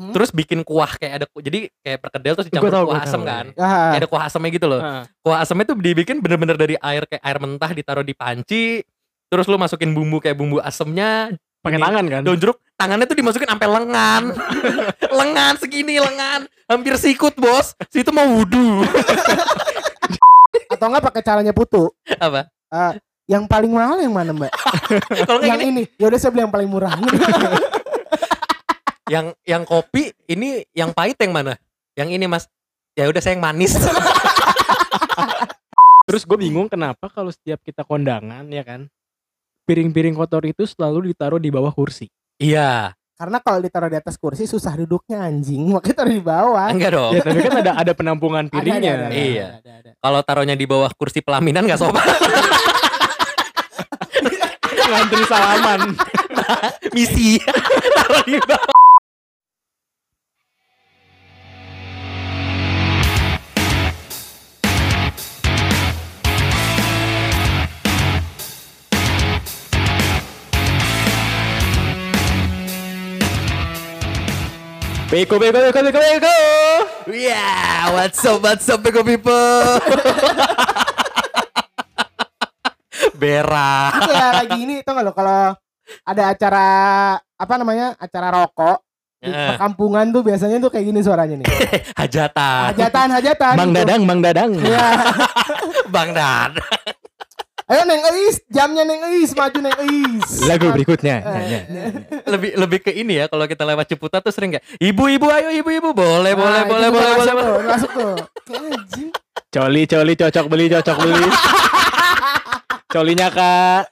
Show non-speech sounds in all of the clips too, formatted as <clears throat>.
Mhm. terus bikin kuah kayak ada jadi kayak perkedel terus dicampur tahu, kuah asam kan Ah, kayak ada kuah asamnya gitu loh Heeh. kuah asamnya tuh dibikin bener-bener dari air kayak air mentah ditaruh di panci terus lu masukin bumbu kayak bumbu asemnya pakai Ini, tangan kan daun jeruk tangannya tuh dimasukin sampai lengan <laughs> lengan segini lengan hampir sikut bos situ mau wudhu atau enggak pakai caranya putu. apa Ah, yang paling mahal yang mana, Mbak? <laughs> yang gini ini. Ya udah saya beli yang paling murah. <laughs> yang yang kopi ini yang pahit yang mana? Yang ini mas. Ya udah saya yang manis. <laughs> Terus gue bingung kenapa kalau setiap kita kondangan ya kan piring-piring kotor itu selalu ditaruh di bawah kursi. Iya. Karena kalau ditaruh di atas kursi susah duduknya anjing. <laughs> Makanya taruh di bawah. enggak dong. Ya tapi kan ada ada penampungan <laughs> piringnya. ada, ada, Iya. ada, ada, ada. kalau taruhnya di bawah kursi pelaminan nggak sopan. Ngantri salaman. Misi. Taruh di bawah beko beko beko beko beko Yeah, what's up, what's up, Beko people? Berak. Itu ya lagi ini tau gak lo kalau ada acara apa namanya acara rokok di Eh. perkampungan tuh biasanya tuh kayak gini suaranya nih <laughs> Hajatan. hajatan hajatan Mang gitu. Dadang Mang Dadang Iya. <laughs> Bang Dad. Ayo neng Eis jamnya neng Eis maju neng Eis lagu berikutnya Eh, Lebih lebih ke ini ya kalau kita lewat Ciputat tuh sering kayak ibu-ibu ayo ibu-ibu boleh boleh Nah, boleh boleh masuk boleh. tuh, boleh. masuk tuh coli coli cocok beli cocok beli colinya kak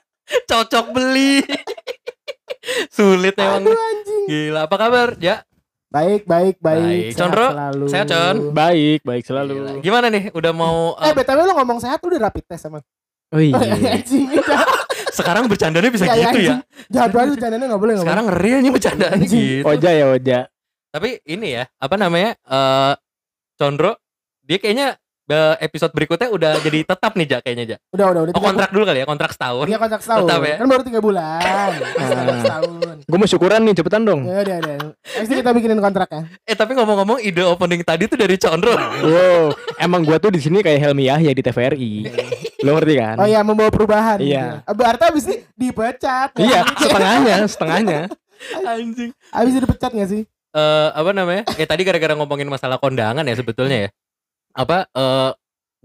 Cocok beli. Sulit emang. aduh anjing Gila, apa kabar? Ya. baik baik baik Baik. sehat Condro, selalu sehat, Con? baik baik Gila. selalu Gimana nih? Udah mau eh eh, btw lo ngomong sehat udah rapid test sama oh iya <laughs> anjing <laughs> sekarang bercandanya bisa Iya, iya, gitu ya. jahat banget bercandanya nggak boleh Sekarang realnya bercandanya gitu. Oja ya Oja Tapi ini ya, apa namanya? eh Condro dia kayaknya episode berikutnya udah jadi tetap nih Jak kayaknya Jak. udah udah udah Oh kontrak dulu kali ya, kontrak setahun. Iya kontrak setahun. Tetap ya? Kan baru tiga bulan. <laughs> Setahun. setahun. gue mau syukuran nih cepetan dong Ya udah udah. Itu kita bikinin kontraknya. Eh tapi ngomong-ngomong ide opening tadi tuh dari Condro. wow emang gua tuh di sini kayak Helmi Yahya di TVRI lo ngerti kan Oh iya membawa perubahan. Iya. Gitu. Berarti abis ini dipecat. iya setengahnya setengahnya Anjing. Abis itu dipecat gak sih? Eh apa namanya? Eh tadi gara-gara ngomongin masalah kondangan ya sebetulnya ya. Apa eh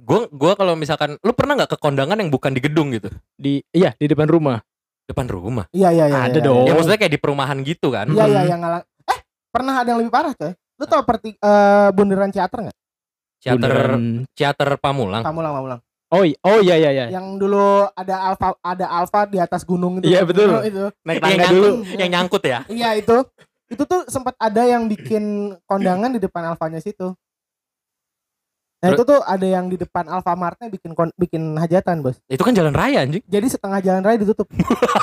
gua gua kalau misalkan lu pernah nggak ke kondangan yang bukan di gedung gitu? di iya di depan rumah Depan rumah. Iya iya iya. Ada iya, dong. Ya Oh. maksudnya kayak di perumahan gitu kan. Iya iya yang ngalang. Eh pernah ada yang lebih parah coy. Lu tau perti eh, bundaran teater nggak? Teater teater Pamulang. Pamulang Pamulang. oh oh iya iya iya Yang dulu ada alfa ada alfa di atas gunung itu. Iya, betul. Itu. naik yang, tangga nyangkut, dulu yang nyangkut ya. Iya itu. Itu tuh sempat ada yang bikin kondangan di depan alfanya situ. Nah Terus- itu tuh ada yang di depan Alfamartnya bikin bikin hajatan bos. Itu kan jalan raya anjing. Jadi setengah jalan raya ditutup.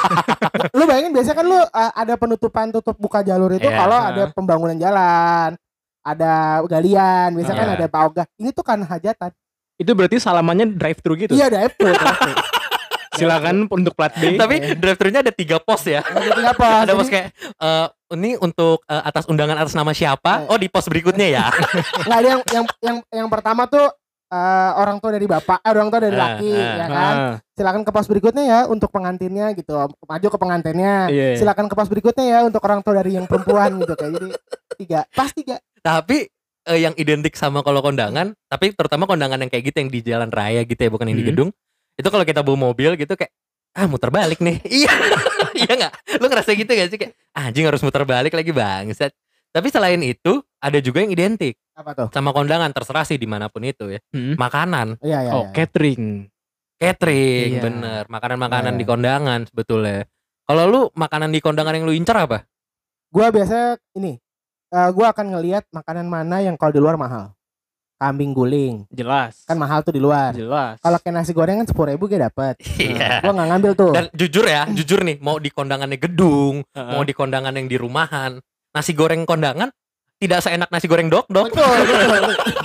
<laughs> lu bayangin biasanya kan lu uh, ada penutupan tutup buka jalur itu Iya. kalau ada pembangunan jalan, ada galian, biasanya kan Iya. ada paogah. Ini tuh kan hajatan. itu berarti salamannya drive thru gitu Iya ada itu. <laughs> silakan untuk plat B Tapi drive-thru-nya ada tiga pos ya. Ada apa? <laughs> Ada pos kayak eh, ini untuk eh, atas undangan atas nama siapa? Eh. Oh di pos berikutnya ya. <laughs> Nggak ada yang yang yang yang pertama tuh uh, orang tua dari bapak, eh, orang tua dari Ah, laki, ah. ya kan. Ah, Silakan ke pos berikutnya ya untuk pengantinnya gitu. Maju ke pengantinnya. iya. Silakan ke pos berikutnya ya untuk orang tua dari yang perempuan gitu kayak jadi tiga pas tiga Tapi eh, yang identik sama kalau kondangan, tapi terutama kondangan yang kayak gitu yang di jalan raya gitu ya, bukan yang di Hmm. gedung. Itu kalau kita bawa mobil gitu kayak ah muter balik nih. <laughs> Iya. <laughs> Iya nggak? Lu ngerasa gitu gak sih kayak anjing harus muter balik lagi bangsat. Tapi selain itu ada juga yang identik apa tuh? sama kondangan terserah sih di mana pun itu ya. Hmm. Makanan, Iya iya. oh iya. catering catering, Iya. bener. Makanan-makanan Iya, di iya. kondangan sebetulnya. Kalau lu makanan di kondangan yang lu incer apa? Gua biasa ini eh gua akan ngelihat makanan mana yang kalau di luar mahal. Kambing guling jelas kan mahal tuh di luar. jelas Kalau kayak nasi goreng kan sepuluh ribu gue dapet. Iya. Gua nggak ngambil tuh. Dan jujur ya, jujur nih, mau di kondangannya gedung, mau di kondangan yang di rumahan, nasi goreng kondangan tidak seenak nasi goreng dok dok. Betul,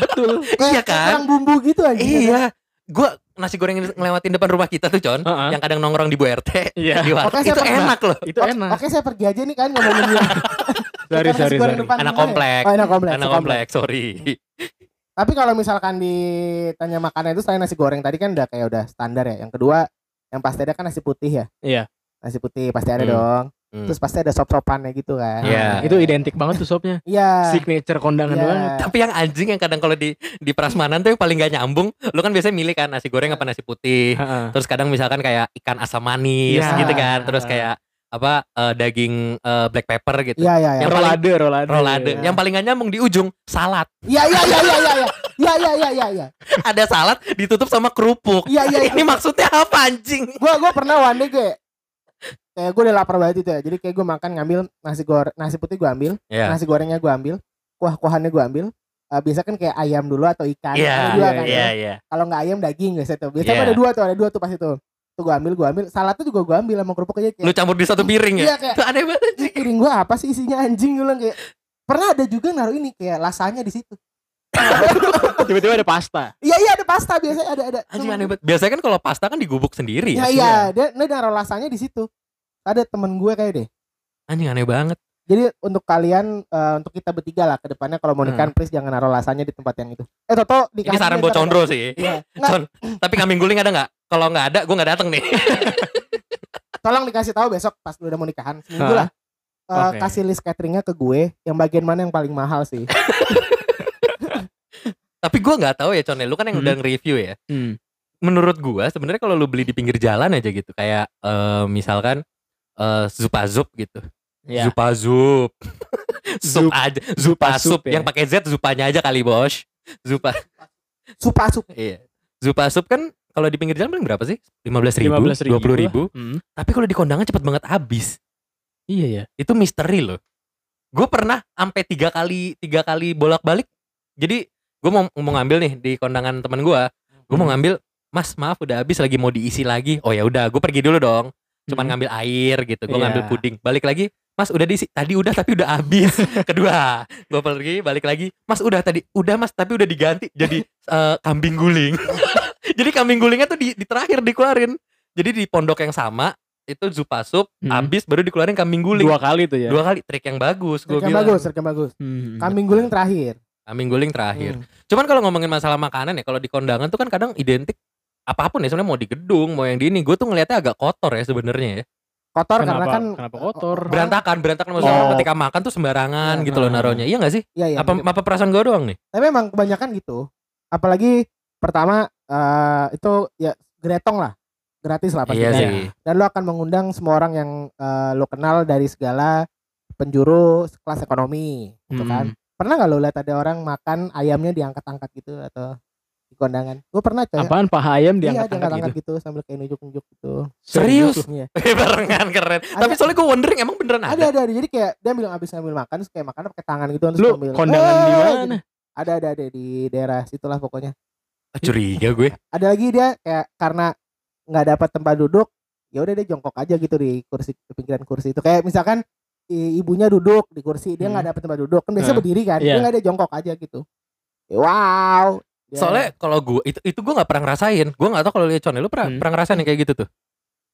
betul. Iya kan? kurang bumbu gitu aja. Iya, gua nasi goreng yang ngelewatin depan rumah kita tuh con, Heeh. yang kadang nongkrong di Bu RT, Iya. di saya itu pernah. enak loh. itu Oke, enak Oke saya pergi aja nih kan ngomongin dia. Sorry, sorry, sorry. depan Anak ya? komplek. Oh, anak komplek. Anak komplek, sorry. Tapi kalau misalkan ditanya makanan itu selain nasi goreng tadi kan udah kayak udah standar ya. Yang kedua yang pasti ada kan nasi putih ya. Iya. Nasi putih pasti ada Hmm. dong. Hmm. Terus pasti ada sop-sopannya gitu kan. Iya. Itu identik banget tuh sopnya. <laughs> Iya. Signature kondangan Iya. banget. Tapi yang anjing yang kadang kalau di di prasmanan tuh yang paling gak nyambung, lu kan biasanya milih kan nasi goreng apa nasi putih. Terus kadang misalkan kayak ikan asam manis Iya. gitu kan. Terus kayak apa eh, daging eh, black pepper gitu. Iya iya iya. Yang paling- rolade, rolade. Rolade. Iya. Yang paling gak nyambung di ujung salad. Iya iya iya iya iya iya. Iya iya iya iya. <laughs> Ada salad ditutup sama kerupuk. Iya iya. Ini maksudnya apa anjing? Gua gua pernah one day kayak kayak gue udah lapar banget itu ya. Jadi kayak gue makan ngambil nasi goreng nasi putih gue ambil, Iya. nasi gorengnya gue ambil, kuah-kuahannya gue ambil. Eh, biasa kan kayak ayam dulu atau ikan. Iya, Ada dua iya, kan, iya, ya. iya. Kalau nggak ayam daging biasa tuh. Biasanya Iya. ada dua tuh, ada dua tuh pas itu. Tuh gue ambil, gue ambil. Saladnya juga gue ambil sama kerupuk aja kayak. Lu campur di satu piring ya? Iya kayak aneh banget "Ini anjing. piring gue apa sih isinya anjing gue bilang kayak. Pernah ada juga naruh ini kayak lasanya di situ. <laughs> Tiba-tiba ada pasta. Iya iya ada pasta biasanya ada ada. Anjing aneh banget. Biasanya kan kalau pasta kan digubuk sendiri Iya ya. iya, dia, dia naruh lasanya di situ. Ada temen gue kayak deh. Anjing aneh banget. Jadi untuk kalian eh, untuk kita bertiga lah ke depannya kalau mau nikah please jangan naruh lasanya di tempat yang itu. Eh Toto Hmm. Ini saran buat Condro sih. Iya. Con, tapi kambing guling ada nggak? Kalau nggak ada, gue nggak datang nih. <laughs> tolong dikasih tahu besok pas lu udah mau nikahan seminggu lah. Eh, Oke. kasih list cateringnya ke gue yang bagian mana yang paling mahal sih. <laughs> tapi gue nggak tahu ya Con. Lu kan yang Hmm. udah nge-review ya. Hmm. Menurut gue sebenarnya kalau lu beli di pinggir jalan aja gitu, kayak eh, misalkan eh zupa zup gitu. Ya. Zupa zup. <laughs> aja, zupa Zupa sup. sup ya. Yang pakai Z zupanya aja kali bos. Zupa. Supa sup. Iya. Zupa sup kan kalau di pinggir jalan paling berapa sih? 15 ribu, 15 ribu 20 ribu. Hmm. Tapi kalau di kondangan cepet banget habis. Iya ya. itu misteri loh. Gue pernah sampai tiga kali tiga kali bolak balik. Jadi gue mau mau ngambil nih di kondangan teman gue. Gue mau Hmm. ngambil, Mas maaf udah habis lagi mau diisi lagi. Oh ya udah, gue pergi dulu dong. Cuman Hmm. ngambil air gitu. Gue Iya. ngambil puding. Balik lagi, Mas udah diisi. Tadi udah tapi udah habis. <laughs> Kedua, gue pergi balik lagi. Mas udah tadi udah Mas tapi udah diganti jadi <laughs> eh, kambing guling. <laughs> <laughs> jadi kambing gulingnya tuh di, di terakhir dikeluarin. Jadi di pondok yang sama itu zupa sup Hmm. habis baru dikeluarin kambing guling Dua kali tuh ya. dua kali trik yang bagus Trik yang bilang bagus, trik yang bagus. Hmm. Kambing guling terakhir. kambing guling terakhir Hmm. cuman kalau ngomongin masalah makanan ya kalau di kondangan tuh kan kadang identik apa pun ya sebenarnya mau di gedung mau yang di ini gue tuh ngelihatnya agak kotor ya sebenarnya ya Kotor Kenapa? karena kan kenapa kotor? Berantakan berantakan maksudnya Oh. ketika makan tuh sembarangan Iya. gitu loh naruhnya iya gak sih Iya iya. apa apa perasaan gue doang nih Tapi memang kebanyakan gitu. Apalagi pertama eh, itu ya gretong lah. Gratis lah pasti. iya Dan- sih Dan lo akan mengundang semua orang yang eh, lo kenal dari segala penjuru kelas ekonomi, gitu Hmm. kan. Pernah nggak lo lihat ada orang makan ayamnya diangkat-angkat gitu atau di kondangan? Gue pernah coy. Apaan paha ayam Iya, diangkat-angkat diangkat-angkat gitu? gitu. sambil kayak nunjuk-nunjuk gitu. Serius? Iya. <laughs> barengan keren tapi Ada- soalnya gue wondering emang beneran Ada, ada ada, ada. Jadi kayak dia bilang abis ngambil makan, terus kayak makan pakai tangan gitu. Terus Lu ngambil, kondangan di "Eh," mana? Ada, ada, ada di daerah situlah pokoknya. Ah, curiga gue Ada lagi dia kayak karena nggak dapat tempat duduk, ya udah dia jongkok aja gitu di kursi di pinggiran kursi itu. Kayak misalkan i- ibunya duduk di kursi, dia nggak Hmm. dapat tempat duduk. Kan biasanya Nah, berdiri kan, dia iya. nggak dia jongkok aja gitu. Ya, Wow. Dia- soalnya kalau gue itu itu gue nggak pernah ngerasain gue nggak tahu kalau lihat lu pernah Hmm. pernah ngerasain yang kayak gitu tuh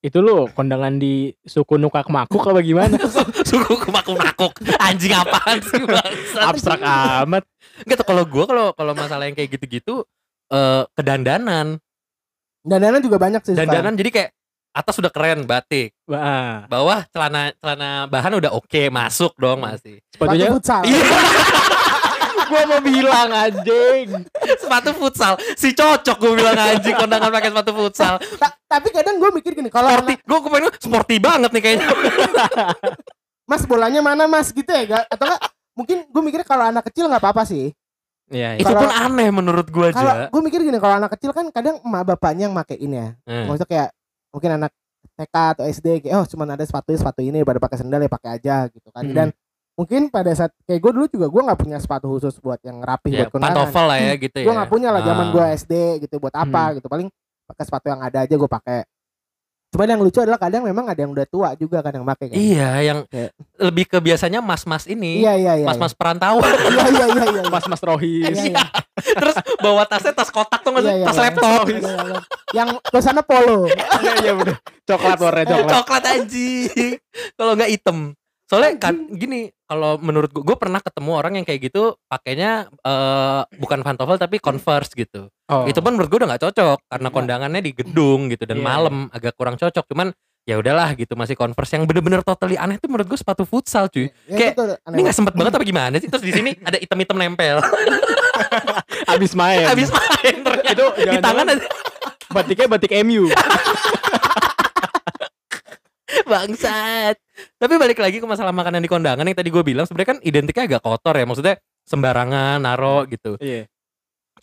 Itu lu kondangan di suku Nukak Makuk apa gimana? <laughs> suku kemakuk makuk anjing apaan sih <laughs> Abstrak amat. Enggak tuh kalau gue kalau kalau masalah yang kayak gitu-gitu eh kedandanan dandanan juga banyak sih. sekarang. dandanan jadi kayak atas sudah keren batik Wah, bawah celana celana bahan udah oke masuk dong masih Sepatu sepatunya futsal. iya <laughs> gua mau bilang anjing. sepatu futsal si cocok gue bilang anjing kondangan pakai sepatu futsal Ta- tapi kadang gue mikir gini, kalau sporty gue kemarin sporty banget nih kayaknya <laughs> mas bolanya mana mas gitu ya, gak? atau enggak? Mungkin gue mikir kalau anak kecil nggak apa-apa sih. Iya, itu iya. pun aneh menurut gue Kalau aja gue mikir gini, kalau anak kecil kan kadang emak bapaknya yang makein ya. Hmm. Maksudnya kayak mungkin anak TK atau SD kayak oh cuman ada sepatu sepatu ini pada pakai sendal ya pakai aja gitu kan. Hmm. Dan mungkin pada saat kayak gue dulu juga gue nggak punya sepatu khusus buat yang rapi ya, buat kondangan. pantofel lah ya gitu ya Gue nggak punya lah zaman Ah. gue SD gitu buat apa gitu. Paling pakai sepatu yang ada aja gue pakai. Cuman yang lucu adalah kadang memang ada yang udah tua juga kan yang pakai kan. iya yang Kayak- lebih ke biasanya mas-mas ini Iya iya iya. mas-mas perantauan <laughs> Iya iya iya iya. Mas-mas Rohis. Iya, iya. terus bawa tasnya tas kotak tuh nggak sih Iya, iya, tas iya. laptop Iya, iya, iya. Yang tulisannya polo. Iya iya bener. Coklat warna coklat. coklat anjing kalau nggak hitam Soalnya kan gini, kalau menurut gue, gue pernah ketemu orang yang kayak gitu pakainya eh, bukan pantofel tapi Converse gitu. Oh. Itu pun menurut gue udah nggak cocok karena Iya. kondangannya di gedung gitu dan Iya, malam agak kurang cocok. Cuman ya udahlah gitu masih Converse yang bener-bener totally aneh tuh menurut gue sepatu futsal cuy. Ya, Kayak, itu aneh Ini nggak sempet banget apa gimana sih? Terus di sini ada item-item nempel. <laughs> Abis main. Habis main ternyata. Itu di tangan ada batiknya batik MU. <laughs> bangsat. Tapi balik lagi ke masalah makanan di kondangan yang tadi gue bilang sebenarnya kan identiknya agak kotor ya. Maksudnya sembarangan naro gitu. Iya.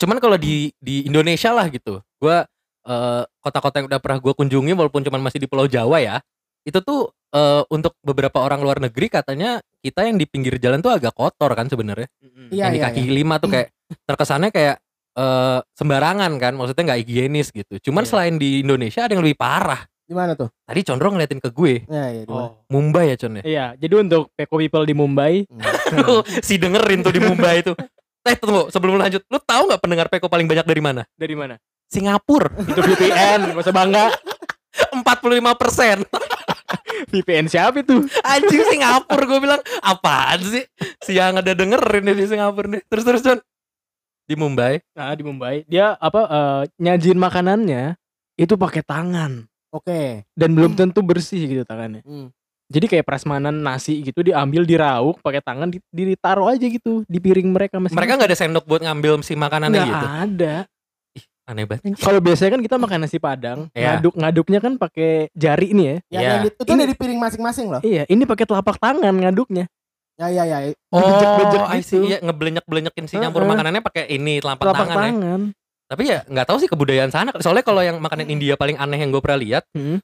Cuman kalau di di Indonesia lah gitu, gua eh, kota-kota yang udah pernah gue kunjungi walaupun cuman masih di Pulau Jawa ya, itu tuh eh, untuk beberapa orang luar negeri katanya kita yang di pinggir jalan tuh agak kotor kan sebenarnya. Iya, yang di iya, kaki lima tuh kayak <laughs> terkesannya kayak eh, sembarangan kan, maksudnya nggak higienis gitu. Cuman Iya. selain di Indonesia ada yang lebih parah. Di mana tuh? Tadi Condro ngeliatin ke gue, Ya, ya, di mana? Oh. Mumbai ya Con ya. Iya, jadi untuk Peko People di Mumbai, Hmm. <laughs> si dengerin tuh di Mumbai itu. Eh tunggu, sebelum lanjut, lu tahu nggak pendengar Peko paling banyak dari mana? dari mana? Singapura, Itu VPN, gak usah bangga. <laughs> 45 persen. <laughs> VPN siapa itu? Anjing Singapura gue bilang apaan sih? Siang ada dengerin nih di Singapura nih. Terus terus Con. Di Mumbai. Nah, di Mumbai, dia apa eh, nyajin makanannya itu pakai tangan Oke. dan belum tentu bersih gitu tangannya. Hmm. Jadi kayak prasmanan nasi gitu diambil dirauk pakai tangan di- ditaruh aja gitu di piring mereka masing Mereka nggak ada sendok buat ngambil si makanannya Nggak gitu. ada. Aneh banget. Kalau biasanya kan kita makan nasi padang, Iya. ngaduk ngaduknya kan pakai jari nih ya. Iya. yang di- itu Ini- dari piring masing-masing loh. Iya, ini pakai telapak tangan ngaduknya. Ya, ya, ya. Oh, Bejek-bejek I see. gitu. Iya, ngeblenyek-blenyekin si nyampur Heeh. makanannya pakai ini telapak, Telapak tangan ya. Tapi ya nggak tahu sih kebudayaan sana. Soalnya kalau yang makanan India paling aneh yang gue pernah lihat, Hmm.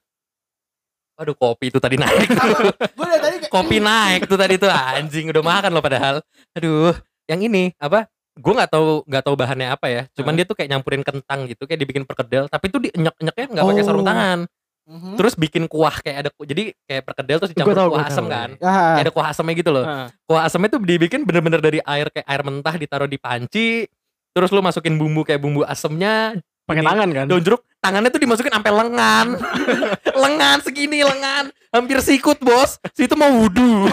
waduh kopi itu tadi naik. <laughs> Gue dari tadi kayak kopi naik tuh tadi tuh anjing udah makan loh padahal. Aduh, yang ini apa? Gue nggak tahu nggak tahu bahannya apa ya. Cuman dia tuh kayak nyampurin kentang gitu, kayak dibikin perkedel. Tapi tuh dienyek-enyeknya nggak pakai sarung Oh. tangan. Mhm. Terus bikin kuah kayak ada jadi kayak perkedel terus dicampur tahu, kuah asam kan. Ya, Kayak ada kuah asamnya gitu loh. Ah. Kuah asamnya tuh dibikin bener-bener dari air kayak air mentah ditaruh di panci. Terus lu masukin bumbu kayak bumbu asamnya, pakai tangan kan. daun jeruk, tangannya tuh dimasukin sampai lengan. <laughs> lengan segini lengan, hampir sikut, Bos. Situ mau wudhu.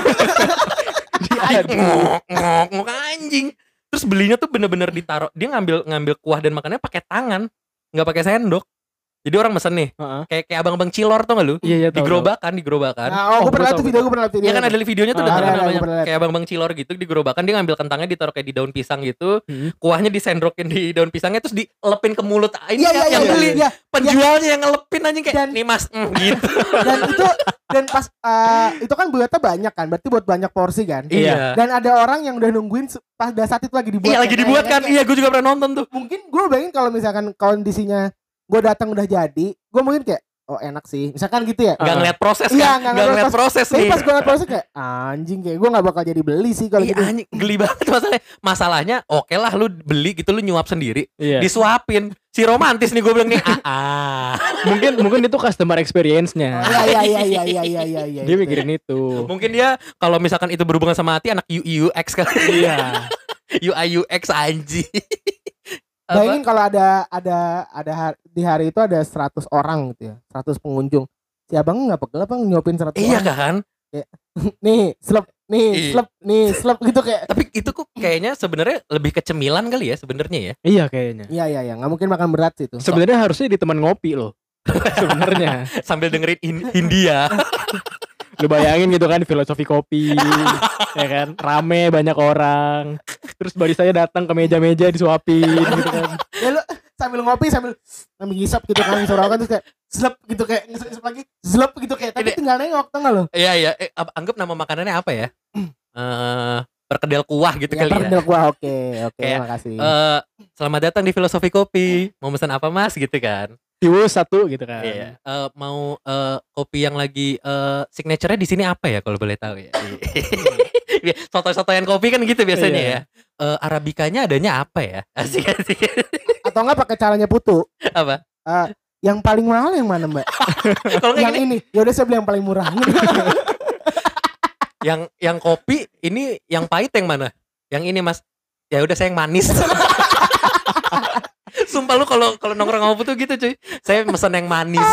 ngok ngok ngok anjing. Terus belinya tuh bener-bener ditaruh. Dia ngambil ngambil kuah dan makannya pakai tangan, nggak pakai sendok. Jadi orang mesen nih, Heeh. kayak kayak abang-abang cilor tau gak lu? Iya, iya Di tahu, tahu. gerobakan, di gerobakan. Nah, oh, Oh, gue pernah lihat video, gue pernah lihat video. Ya kan ada videonya tuh udah ada, ada, banyak. Kayak abang-abang cilor gitu di gerobakan dia ngambil kentangnya ditaruh kayak di daun pisang gitu. Hmm. Kuahnya disendrokin di daun pisangnya terus dilepin ke mulut. Ah, Ini Iya, yang- iya, yang iya, beli iya. penjualnya yang ngelepin aja kayak Dan- nih mas mm, gitu. <laughs> Dan itu dan pas eh, itu kan buatnya banyak kan, berarti buat banyak porsi kan. iya. Dan ada orang yang udah nungguin pada saat itu lagi dibuat. Iya lagi dibuat kan. Iya gue juga pernah nonton tuh. Mungkin gue bayangin kalau misalkan kondisinya gue datang udah jadi, gue mungkin kayak oh enak sih. Misalkan gitu ya. Gak ngeliat proses Iya, kan. nggak Gak ngeliat ngeliat proses Tapi nih. pas gue ngeliat proses kayak anjing kayak gue gak bakal jadi beli sih kalau Iya gitu. anjing geli banget masalahnya. Masalahnya oke lah lu beli gitu lu nyuap sendiri, Iya. disuapin. Si romantis nih gue bilang nih. <laughs> Ah, ah. mungkin mungkin itu customer experience-nya. Iya iya iya iya iya iya iya iya. Dia itu. mikirin itu. Mungkin dia kalau misalkan itu berhubungan sama hati anak UX kali. Iya. <laughs> UI UX anjing. Bayangin kalau ada ada ada di hari itu ada 100 orang gitu ya, 100 pengunjung. Si abang nggak pegel apa nyuapin 100 Iya orang? kan? <laughs> Nih, slep, nih, Iya. slep, nih, slep gitu kayak. Tapi itu kok kayaknya sebenarnya lebih ke cemilan kali ya sebenarnya ya. Iya kayaknya. Iya iya iya, nggak mungkin makan berat sih itu. Sebenarnya harusnya di teman ngopi loh. <laughs> Sebenarnya. <laughs> Sambil dengerin in- Hindia. Lu bayangin gitu kan filosofi kopi, ya kan? Rame banyak orang. Terus barisanya datang ke meja-meja disuapin gitu kan. Ya lu sambil ngopi sambil sambil ngisap gitu kan ngisap rokok terus kayak slep gitu kayak ngisap, ngisap lagi slep gitu kayak tapi Ini- tinggal nengok tau gak lo? Iya iya. Eh, ap- anggap nama makanannya apa ya? <clears throat> Eh perkedel kuah gitu Ya, kali ya. perkedel gua oke oke Kayak, makasih. Eh, selamat datang di Filosofi Kopi. Mau pesan apa Mas gitu kan? Tiwus satu gitu kan. Iya. Eh, mau eh, kopi yang lagi eh, signature-nya di sini apa ya kalau boleh tahu ya? <laughs> Iya. Soto-sotoyan kopi kan gitu biasanya Iya. ya. Eh, Arabikanya adanya apa ya? <laughs> Asik asik. Atau enggak pakai caranya putu? apa? Eh, yang paling mahal yang mana mbak? <laughs> Kalau yang gini, ini. Ya udah saya beli yang paling murah. yang yang kopi ini yang pahit yang mana? Yang ini Mas. Ya udah saya yang manis. Sumpah lu kalau kalau nongkrong sama tuh gitu cuy. Saya pesan yang manis, <laughs>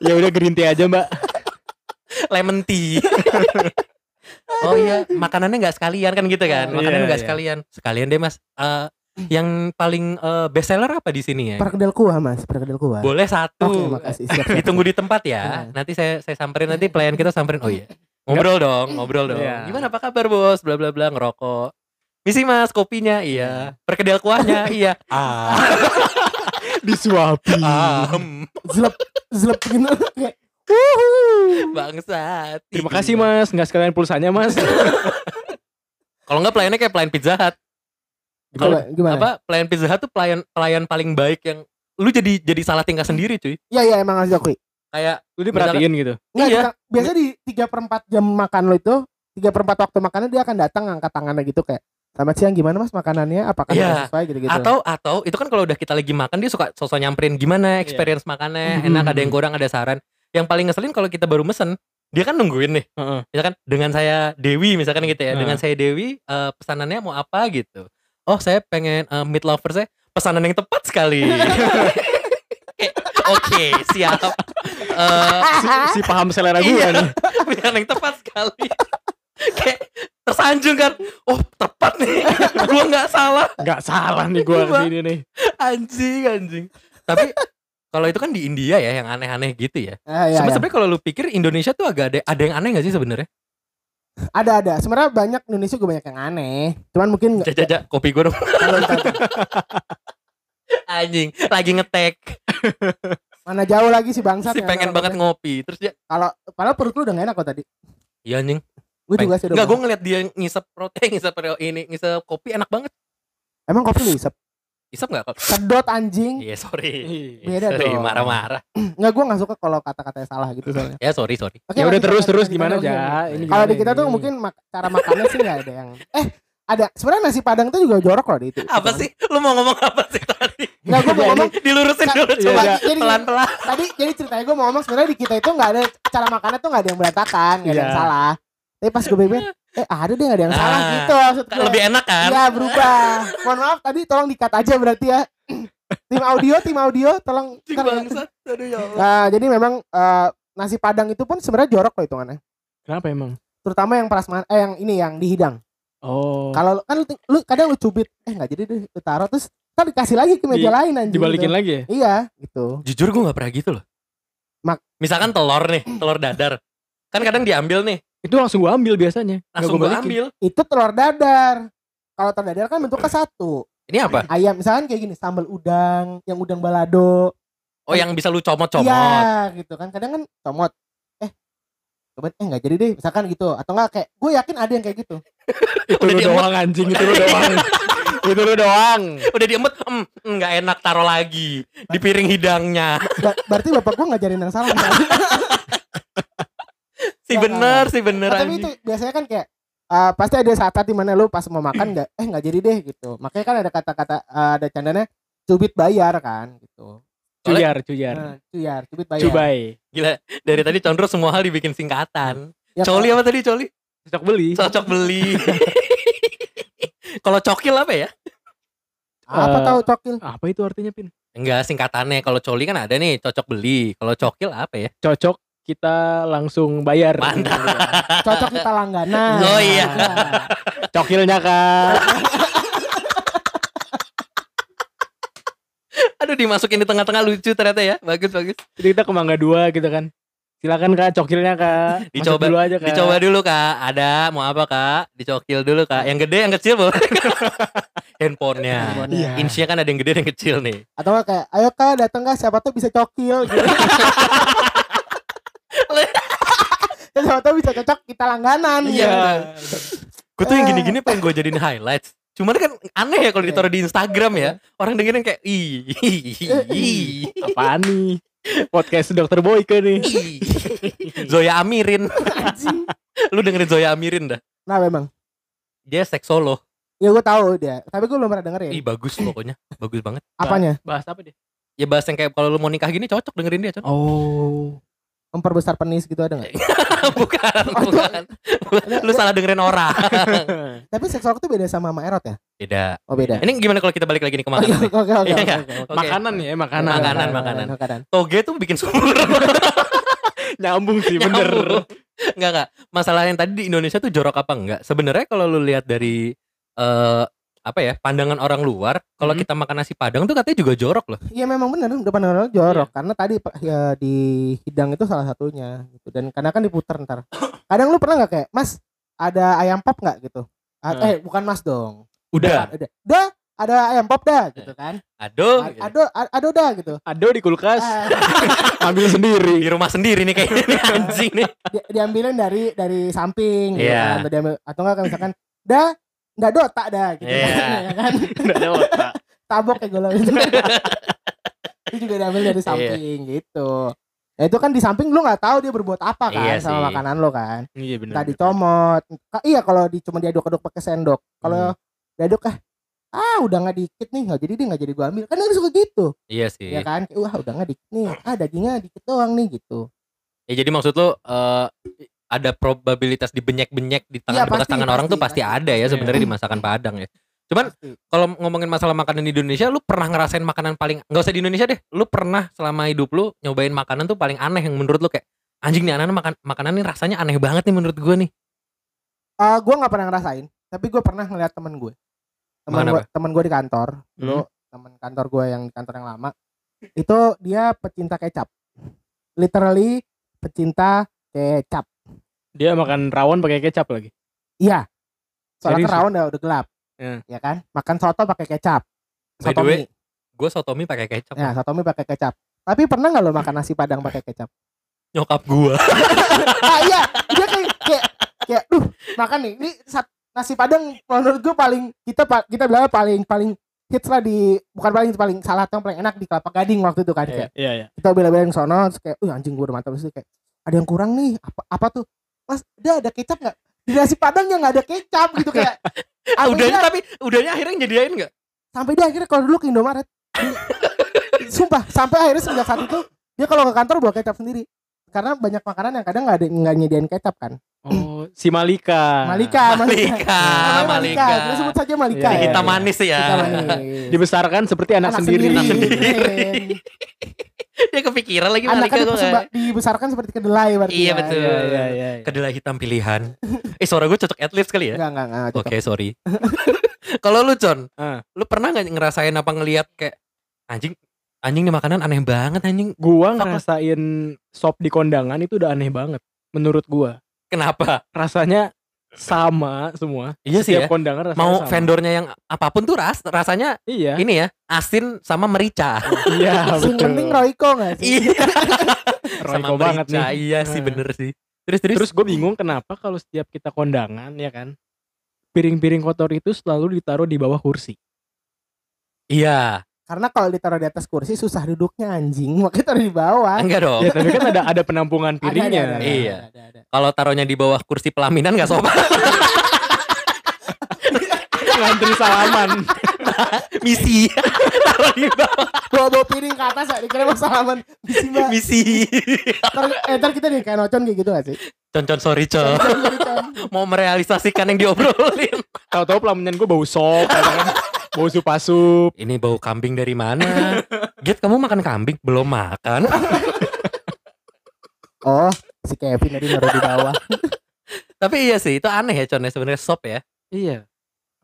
Ya udah green tea aja, Mbak. lemon tea. <laughs> oh iya makanannya nggak sekalian kan gitu kan Iya, makanannya nggak iya. sekalian sekalian deh mas Eh, yang paling eh, best seller apa di sini ya Perkedel kuah mas, perkedel kuah. boleh satu Oke, makasih. Siap, siap. ditunggu di tempat ya Iya. nanti saya saya samperin nanti pelayan kita samperin oh iya ngobrol dong ngobrol dong Iya. gimana apa kabar bos bla bla bla ngerokok misi mas kopinya iya perkedel kuahnya <laughs> iya ah <laughs> Disuapi. hmm. Zlep, zlep gitu. <laughs> Kayak, wuhu. bangsat Terima kasih mas, nggak sekalian pulsanya mas. kalau nggak pelayannya kayak pelayan pizza hut Gimana? Apa pelayan pizza hut tuh pelayan pelayan paling baik yang lu jadi jadi salah tingkah sendiri cuy Iya iya emang harus diakui. kayak Lu diperhatiin gitu. Nggak, Iya. biasanya di 3 per 4 jam makan lo itu 3 per 4 waktu makannya dia akan datang angkat tangannya gitu kayak Selamat siang gimana mas makanannya? Apakah Iya. sudah sesuai gitu-gitu? Atau atau itu kan kalau udah kita lagi makan dia suka sosok nyamperin gimana experience makannya enak ada yang kurang ada saran. Yang paling ngeselin kalau kita baru mesen dia kan nungguin nih. Heeh. misalkan dengan saya Dewi misalkan gitu ya. Nah. dengan saya Dewi eh, pesanannya mau apa gitu. Oh saya pengen eh, meat lover saya pesanan yang tepat sekali. <laughs> Oke siap. Eh, Si, si paham selera gue Iya. nih. <laughs> pilihan yang tepat sekali <laughs> kayak tersanjung kan. Oh tepat nih. <laughs> Gua nggak salah. Nggak salah nih gue ke sini nih. anjing anjing. Tapi kalau itu kan di India ya yang aneh-aneh gitu ya. Ah, iya, Sebe- iya. sebenarnya kalau lu pikir Indonesia tuh agak ada ada yang aneh gak sih sebenarnya? Ada ada. Sebenarnya banyak Indonesia gue banyak yang aneh. Cuman mungkin nggak- Jaja kopi gue dong. <laughs> Kalau anjing lagi ngetek. Mana jauh lagi si bangsat si yang pengen banget ngopi. Terus dia kalau padahal perut lu udah gak enak kok tadi. Iya anjing gue juga sih Enggak, gue ngeliat dia ngisep roti, <laughs> ngisep pro- ini, ngisep kopi enak banget. emang kopi lu isep Isep nggak? Kok? sedot anjing Iya sorry. Beda sorry, dong. marah-marah. <clears throat> nggak gue nggak suka kalau kata-katanya salah gitu soalnya Ya sorry sorry. Oke, Ya udah terus terus gimana aja? kalau di kita tuh mungkin mak- cara makannya sih nggak ada yang eh ada sebenarnya nasi padang tuh juga jorok loh di itu Apa sih? Lu mau ngomong apa sih tadi? nggak gue mau ngomong Dilurusin dulu coba iya. Jadi- pelan-pelan. tadi jadi ceritanya gue mau ngomong sebenarnya di kita itu nggak ada cara makannya tuh nggak ada yang berantakan nggak ada yang Iya. salah tapi pas gue pikir eh ada deh nggak ada yang salah Nah, gitu maksud Kan gue Lebih enak kan? Iya berubah mohon maaf tadi tolong dikat aja berarti ya tim audio tim audio tolong Cing ntar ya. Aduh ya Allah. Nah, jadi memang eh, nasi padang itu pun sebenarnya jorok loh hitungannya Kenapa emang? terutama yang prasmanan eh yang ini yang dihidang Oh. kalau kan lu, lu kadang lu cubit eh nggak jadi deh lu taruh terus ntar dikasih lagi ke meja Di- lain anjing dibalikin gitu. lagi ya? iya gitu Jujur gue gak pernah gitu loh. Mak- Misalkan telur nih, telur dadar. Kan kadang diambil nih, Itu langsung gua ambil biasanya. Nggak langsung gua gue ambil. itu telur dadar kalau telur dadar kan bentuknya satu Ini apa? ayam misalkan kayak gini sambal udang yang udang balado Oh yang bisa lu comot-comot. iya gitu kan kadang kan comot eh coba eh nggak jadi deh misalkan gitu atau enggak kayak gue yakin ada yang kayak gitu <laughs> Itu Udah lu doang anjing, itu lu <laughs> doang. itu lu doang. Udah diemut, em, nggak enak taruh lagi di piring hidangnya. Ba- berarti bapak gue ngajarin yang salah <laughs> Si Nggak, bener, si bener Nah, tapi itu biasanya kan kayak eh, pasti ada saat-saat di mana lu pas mau makan nggak eh nggak jadi deh gitu makanya kan ada kata-kata eh, ada candanya cubit bayar kan gitu Cuyar, cuyar. nah, cuyar cubit bayar Cubai. Gila, dari tadi Condro semua hal dibikin singkatan. Ya, Coli apa tadi coli? Cocok beli. Cocok beli. <laughs> Kalau cokil apa ya? apa Eh, tahu cokil Apa itu artinya, Pin? Enggak singkatannya. Kalau coli kan ada nih cocok beli. Kalau cokil apa ya? Cocok kita langsung bayar. Mantap. <laughs> cocok kita langganan Oh, iya. <laughs> Cokilnya kak. <laughs> Aduh dimasukin di tengah-tengah lucu ternyata ya. Bagus bagus. Jadi kita ke Mangga Dua gitu kan. Silakan kak, cokilnya kak. Masuk Dicoba- dulu aja kak. Dicoba dulu kak. Ada mau apa kak? Dicokil dulu kak. Yang gede yang kecil boleh. Handphonenya. Iya. Insinya kan ada yang gede dan yang kecil nih. atau kayak ayo kak datang kak siapa tuh bisa cokil gitu. <laughs> Dan siapa tuh bisa cocok kita langganan Iya. gitu. Gue tuh yang gini-gini pengen gue jadiin highlights. Cuman kan aneh ya kalau ditaruh di Instagram ya. Orang dengerin kayak ih. ih, <laughs> Apaan nih? Podcast Dokter Boyke nih. ih. Zoya Amirin. Anjing. <laughs> Lu dengerin Zoya Amirin dah. nah memang Dia seks solo. ya gue tahu dia tapi gue belum pernah dengerin Ih bagus pokoknya. Bagus banget. apanya Bahas apa deh? Ya bahas yang kayak kalau lu mau nikah gini cocok dengerin dia, Con. Oh. Memperbesar penis gitu ada nggak <laughs> bukan, <laughs> Oh, bukan. Lu salah dengerin orang. <laughs> tapi seksual itu beda sama sama erot ya Beda. oh beda Ini gimana kalau kita balik lagi nih ke Oh, makanan? iya, nih? oke oke oke Iya oke, oke. Makanan ya, makanan. Makanan, makanan. makanan Toge tuh bikin subur. Nyambung sih, bener. Nyambung. Enggak enggak. Masalah yang tadi di Indonesia tuh jorok apa enggak? Sebenarnya kalau lu lihat dari eh apa ya pandangan orang luar kalau Mhm. kita makan nasi padang tuh katanya juga jorok loh Iya memang benar udah pandang jorok karena tadi ya di hidang itu salah satunya gitu dan karena kan diputer ntar. Kadang lu pernah nggak kayak Mas ada ayam pop nggak gitu? A- Nah. Eh bukan Mas dong. udah Ada. Dah ada ayam pop dah gitu kan. aduh A- Ado ado dah gitu. Ado di kulkas, Ah, <laughs> ambil sendiri. di rumah sendiri nih kayaknya nih, anjing nih di- diambilin dari dari samping gitu Iya. kan. Atau, diambil, atau enggak kan misalkan dah nggak dota dah gitu Iya. <laughs> ya kan. Nggak ada otak. Tabok kayak gue itu. <laughs> itu juga diambil Iya. dari samping gitu. Ya itu kan di samping lu nggak tahu dia berbuat apa kan Iya sama sih. makanan lo kan. Iya benar. Entah dicomot. Iya kalau di cuma diaduk-aduk pakai sendok. Kalau diaduk ah ah udah nggak dikit nih nggak jadi dia nggak jadi gua ambil kan dia suka gitu iya sih ya kan wah udah nggak dikit nih ah dagingnya dikit doang nih gitu ya jadi maksud lu eh, ada probabilitas dibenyek-benyek di tangan Iya, di bekas pasti, tangan orang tuh pasti pasti, pasti. ada ya Iya. sebenarnya di masakan Padang ya. Cuman Pasti. kalau ngomongin masalah makanan di Indonesia lu pernah ngerasain makanan paling nggak usah di Indonesia deh lu pernah selama hidup lu nyobain makanan tuh paling aneh yang menurut lu kayak anjing nih anak makan makanan ini rasanya aneh banget nih menurut gua nih. Ah, gua nggak pernah ngerasain tapi gue pernah ngeliat temen gue temen gue temen gue di kantor dulu temen kantor gue yang di kantor yang lama itu dia pecinta kecap. Literally pecinta kecap Dia makan rawon pakai kecap lagi. iya. Soalnya Serius? kan rawon udah, udah gelap. Ya. ya kan? Makan soto pakai kecap. By the soto way, mie gue sotomi pakai kecap ya soto mie pakai kecap. Tapi pernah nggak lo makan nasi padang pakai kecap? Nyokap gua. Ah <laughs> iya dia kayak kayak kayak duh makan nih. Ini nasi padang menurut gue paling kita kita bilang paling paling hits lah di bukan paling paling salah atau paling enak di kelapa gading waktu itu kan Iya, kayak. iya, iya. kita bela-belain sono terus kayak uh anjing gue udah mantap. Terus kayak ada yang kurang nih. Apa apa tuh mas udah ada kecap nggak? Di nasi padangnya nggak ada kecap gitu kayak Ah, <laughs> udahnya tapi udahnya akhirnya nyediain nggak? Sampai dia akhirnya kalau dulu ke Indomaret. <laughs> Sumpah sampai akhirnya sejak saat itu dia kalau ke kantor bawa kecap sendiri. Karena banyak makanan yang kadang nggak ada nggak nyediain kecap kan. Oh, si Malika. Malika Malika Namanya Malika kita sebut saja Malika. Iya, ya. hitam manis ya. Hitam manis. Dibesarkan seperti anak, sendiri. Anak sendiri. <laughs> <laughs> dia kepikiran lagi Malika gua dibesar- nggak- dibesarkan seperti kedelai berarti Iya, ya. betul. Iya, iya, iya. kedelai hitam pilihan eh suara gue cocok atlet kali ya Enggak, enggak, enggak. Oke cocok. sorry. <laughs> Kalau lu Con, Ah. lu pernah nggak ngerasain apa ngelihat kayak anjing anjing nih makanan aneh banget anjing. Gua ngerasain sop di kondangan itu udah aneh banget menurut gua. Kenapa? Rasanya sama semua. Iya sih Setiap ya. kondangan rasanya Mau sama. vendornya yang apa pun tuh ras rasanya Iya. ini ya asin sama merica. <laughs> Iya, Yang betul. penting Royco enggak sih? Iya. <laughs> Royco sama banget merica. nih. Iya sih Ah. bener sih. Terus terus. Terus gue bingung kenapa kalau setiap kita kondangan ya kan piring-piring kotor itu selalu ditaruh di bawah kursi. Iya. Karena kalau ditaruh di atas kursi susah duduknya anjing, <laughs> makanya taruh di bawah. Enggak dong. Ya tapi kan ada ada penampungan piringnya. ada, ada, Iya. ada, ada, ada. Kalau taruhnya di bawah kursi pelaminan nggak sopan. <laughs> Ngantri salaman. <laughs> Misi. Taruh di bawah Bawa bawa piring ke atas ya, dikira mau salaman. Misi mbak. misi. Ntar, eh, ntar kita nih kayak nocon kayak gitu gak sih? Con-con sorry Con. Mau merealisasikan yang diobrolin. Tahu-tahu pelaminan gue bau sop, ya kan? Bau sup-sup. Ini bau kambing dari mana? Get kamu makan kambing? Belum makan? <laughs> Oh, si Kevin tadi naruh di bawah. <laughs> Tapi iya sih, itu aneh ya Con ya sebenarnya sop ya. Iya.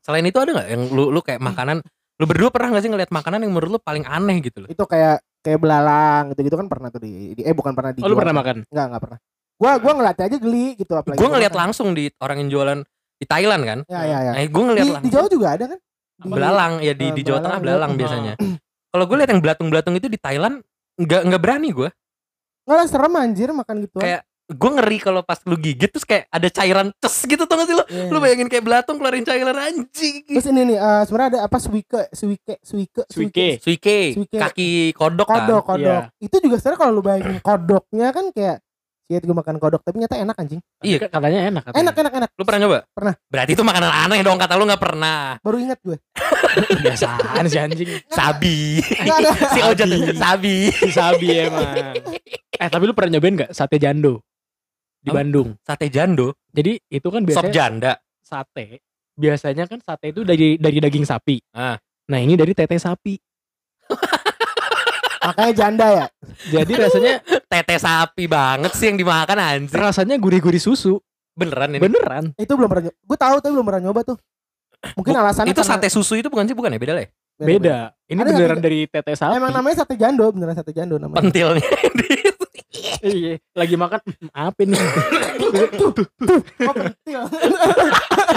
Selain itu ada nggak yang lu lu kayak makanan lu berdua pernah nggak sih ngeliat makanan yang menurut lu paling aneh gitu loh? Itu kayak kayak belalang gitu-gitu kan pernah tuh di, di- eh bukan pernah di Oh, lu pernah makan? Enggak, enggak pernah. Gua gua ngeliat aja geli gitu apalagi. Gue gua ngeliat makan. langsung di orang yang jualan di Thailand kan. Ya ya ya. Nah, gue ngeliat Di, di langsung. Jawa juga ada kan? Belalang ya di Eh, di Jawa Tengah belalang, belalang biasanya. Kalau gue liat yang belatung-belatung itu di Thailand nggak nggak berani gue. Enggak lah serem anjir makan gitu. Kayak gue ngeri kalau pas lu gigit terus kayak ada cairan ces gitu tau gak sih lu? Iya. Lu bayangin kayak belatung keluarin cairan anjing. Terus ini nih eh, sebenarnya ada apa suike, suike, suike, Suike. Suike, Suike. kaki kodok, kan. kodok, kodok. Iya. Itu juga sebenarnya kalau lu bayangin kodoknya kan kayak Shit gue makan kodok tapi nyata enak anjing. Iya. Iya, katanya enak katanya. Enak enak enak. Lu pernah nyoba? Pernah. Berarti itu makanan aneh dong kata lu nggak pernah. Baru ingat gue. <laughs> Biasaan si anjing. Sabi. <laughs> Si Ojat Sabi. sabi. Si sabi emang. Eh tapi lu pernah nyobain gak sate jando di Apa? Bandung? Sate jando, Jadi itu kan sop biasanya janda. sate. Biasanya kan sate itu dari dari daging sapi. Ah. Nah ini dari tete sapi. <laughs> Makanya janda ya. Jadi rasanya Tete sapi banget sih yang dimakan anjir. rasanya gurih-gurih susu. Beneran ini. Beneran. Itu belum pernah gue tahu tapi belum pernah nyoba tuh. Mungkin Bu- alasannya itu karena- sate susu itu bukan sih bukan ya beda lah ya? Beda. Ini Ada beneran satu- dari tete sapi. Emang namanya sate jando, beneran sate jando namanya. Pentilnya. <laughs> Iya, lagi makan "Hmm, apa nih? Oh, pentil.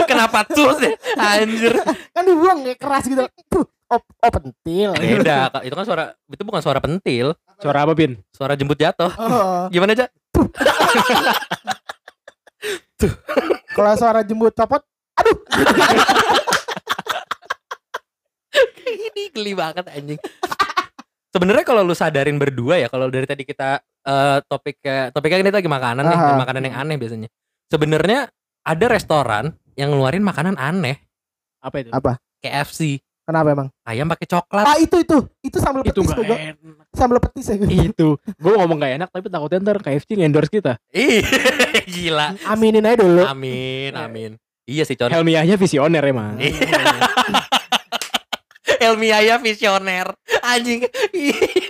Kenapa tuh sih? Anjir. kan dibuang kayak keras gitu. Tuh, oh, oh pentil. Beda, Kak. itu kan suara itu bukan suara pentil, Suara apa, Pin? suara jemput jatuh. Oh, Gimana aja? <laughs> kalau suara jembut copot, aduh. Ini geli banget anjing. Sebenarnya kalau lu sadarin berdua ya, kalau dari tadi kita eh topiknya topiknya ini lagi makanan nih, Aha. makanan yang aneh biasanya. Sebenarnya ada restoran yang ngeluarin makanan aneh, Apa itu? Apa? KFC, Kenapa emang? ayam pakai coklat. Ah itu itu, itu sambal Itu petis gak enak. Sambal petis ya. itu. Gue ngomong gak enak tapi takutnya ntar KFC endorse kita. Ih, <laughs> gila. Aminin aja dulu. Amin, amin. Iya sih, Con. Helmiahnya visioner emang. <laughs> Helmi Yahya visioner. Anjing.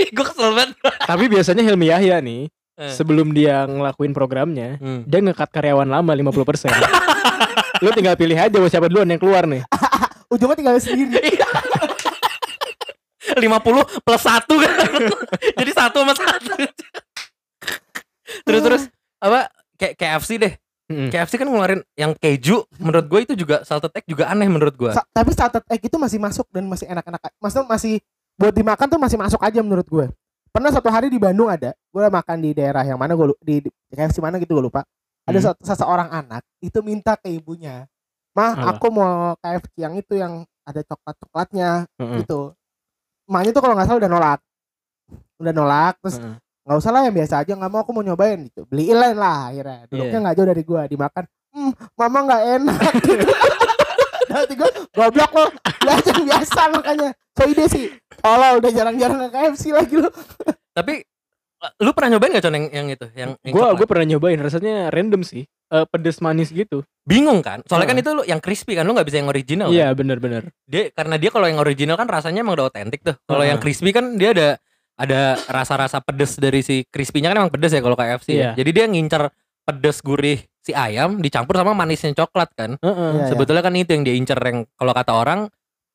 Gue kesel banget. tapi biasanya Helmi Yahya nih Eh. sebelum dia ngelakuin programnya, Hmm. dia ngekat karyawan lama 50%. <laughs> Lu tinggal pilih aja mau siapa duluan yang keluar nih. Ujungnya tinggal sendiri. <laughs> 50 plus 1 kan. <laughs> Jadi satu sama satu. terus terus apa kayak KFC deh. Mm. KFC kan ngeluarin yang keju menurut gue itu juga salted egg juga aneh menurut gue. Sa- tapi salted egg itu masih masuk dan masih enak-enak. Maksudnya masih buat dimakan tuh masih masuk aja menurut gue. Pernah satu hari di Bandung ada, gue makan di daerah yang mana gue di, di KFC mana gitu gue lupa. Ada Hmm. satu- seseorang anak itu minta ke ibunya, mah Apa? aku mau KFC yang itu yang ada coklat coklatnya Mm-mm. gitu. Emaknya tuh kalau nggak salah udah nolak, udah nolak terus Mm-mm. nggak usah lah yang biasa aja nggak mau aku mau nyobain gitu beliin lah lah akhirnya duduknya Iya. nggak jauh dari gua dimakan hmm, mama nggak enak <laughs> gitu nanti gua goblok lo belajar biasa makanya so ide sih kalau udah jarang-jarang ke KFC lagi lo Tapi lu pernah nyobain gak con yang, yang itu? Yang, yang Gua gue pernah nyobain rasanya random sih. Eh, pedes manis gitu. bingung kan? Soalnya kan Heeh. itu lu yang crispy kan lu nggak bisa yang original. kan? Iya bener-bener. Dia karena dia kalau yang original kan rasanya emang udah otentik tuh. Kalau Heeh. yang crispy kan dia ada ada rasa-rasa pedes dari si crispy-nya kan emang pedes ya kalau KFC. Iya. Ya. Jadi dia ngincer pedes gurih si ayam dicampur sama manisnya coklat kan. Heeh. Iya, Sebetulnya kan itu yang dia incer yang kalau kata orang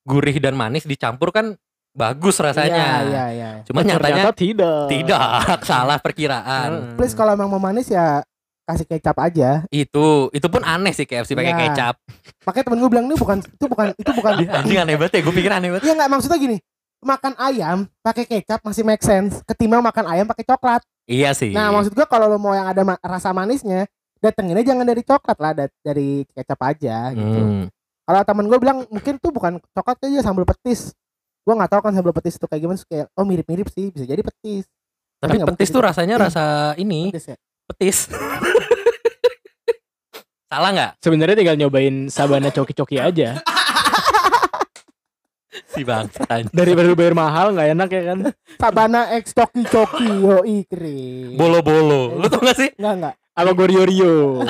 gurih dan manis dicampur kan bagus rasanya. iya iya iya Cuma nyatanya Ternyata tidak. tidak, <laughs> salah perkiraan. Heeh. please kalau emang mau manis ya kasih kecap aja Itu itu pun aneh sih KFC pakai Iya. kecap. makanya temen gue bilang ini bukan itu bukan itu bukan <laughs> anjing aneh banget ya, gue pikir aneh banget. Iya nggak maksudnya gini makan ayam pakai kecap masih make sense ketimbang makan ayam pakai coklat Iya sih. Nah maksud gua kalau lo mau yang ada ma- rasa manisnya datenginnya jangan dari coklat lah da- dari kecap aja gitu. Hmm. Kalau temen gue bilang mungkin tuh bukan coklat aja sambal petis. Gua nggak tahu kan sambal petis itu kayak gimana kayak oh mirip-mirip sih bisa jadi petis. Tapi nggak petis tuh gitu. rasanya rasa ini, Petis ya. petis. <laughs> Salah nggak? Sebenarnya tinggal nyobain sabana coki-coki aja. <laughs> Si bang. Daripada lu bayar mahal nggak enak ya kan? Sabana X coki coki yo ikri. Bolo-bolo. Lu tau gak sih? Enggak enggak. Apa Gorio-rio? <laughs>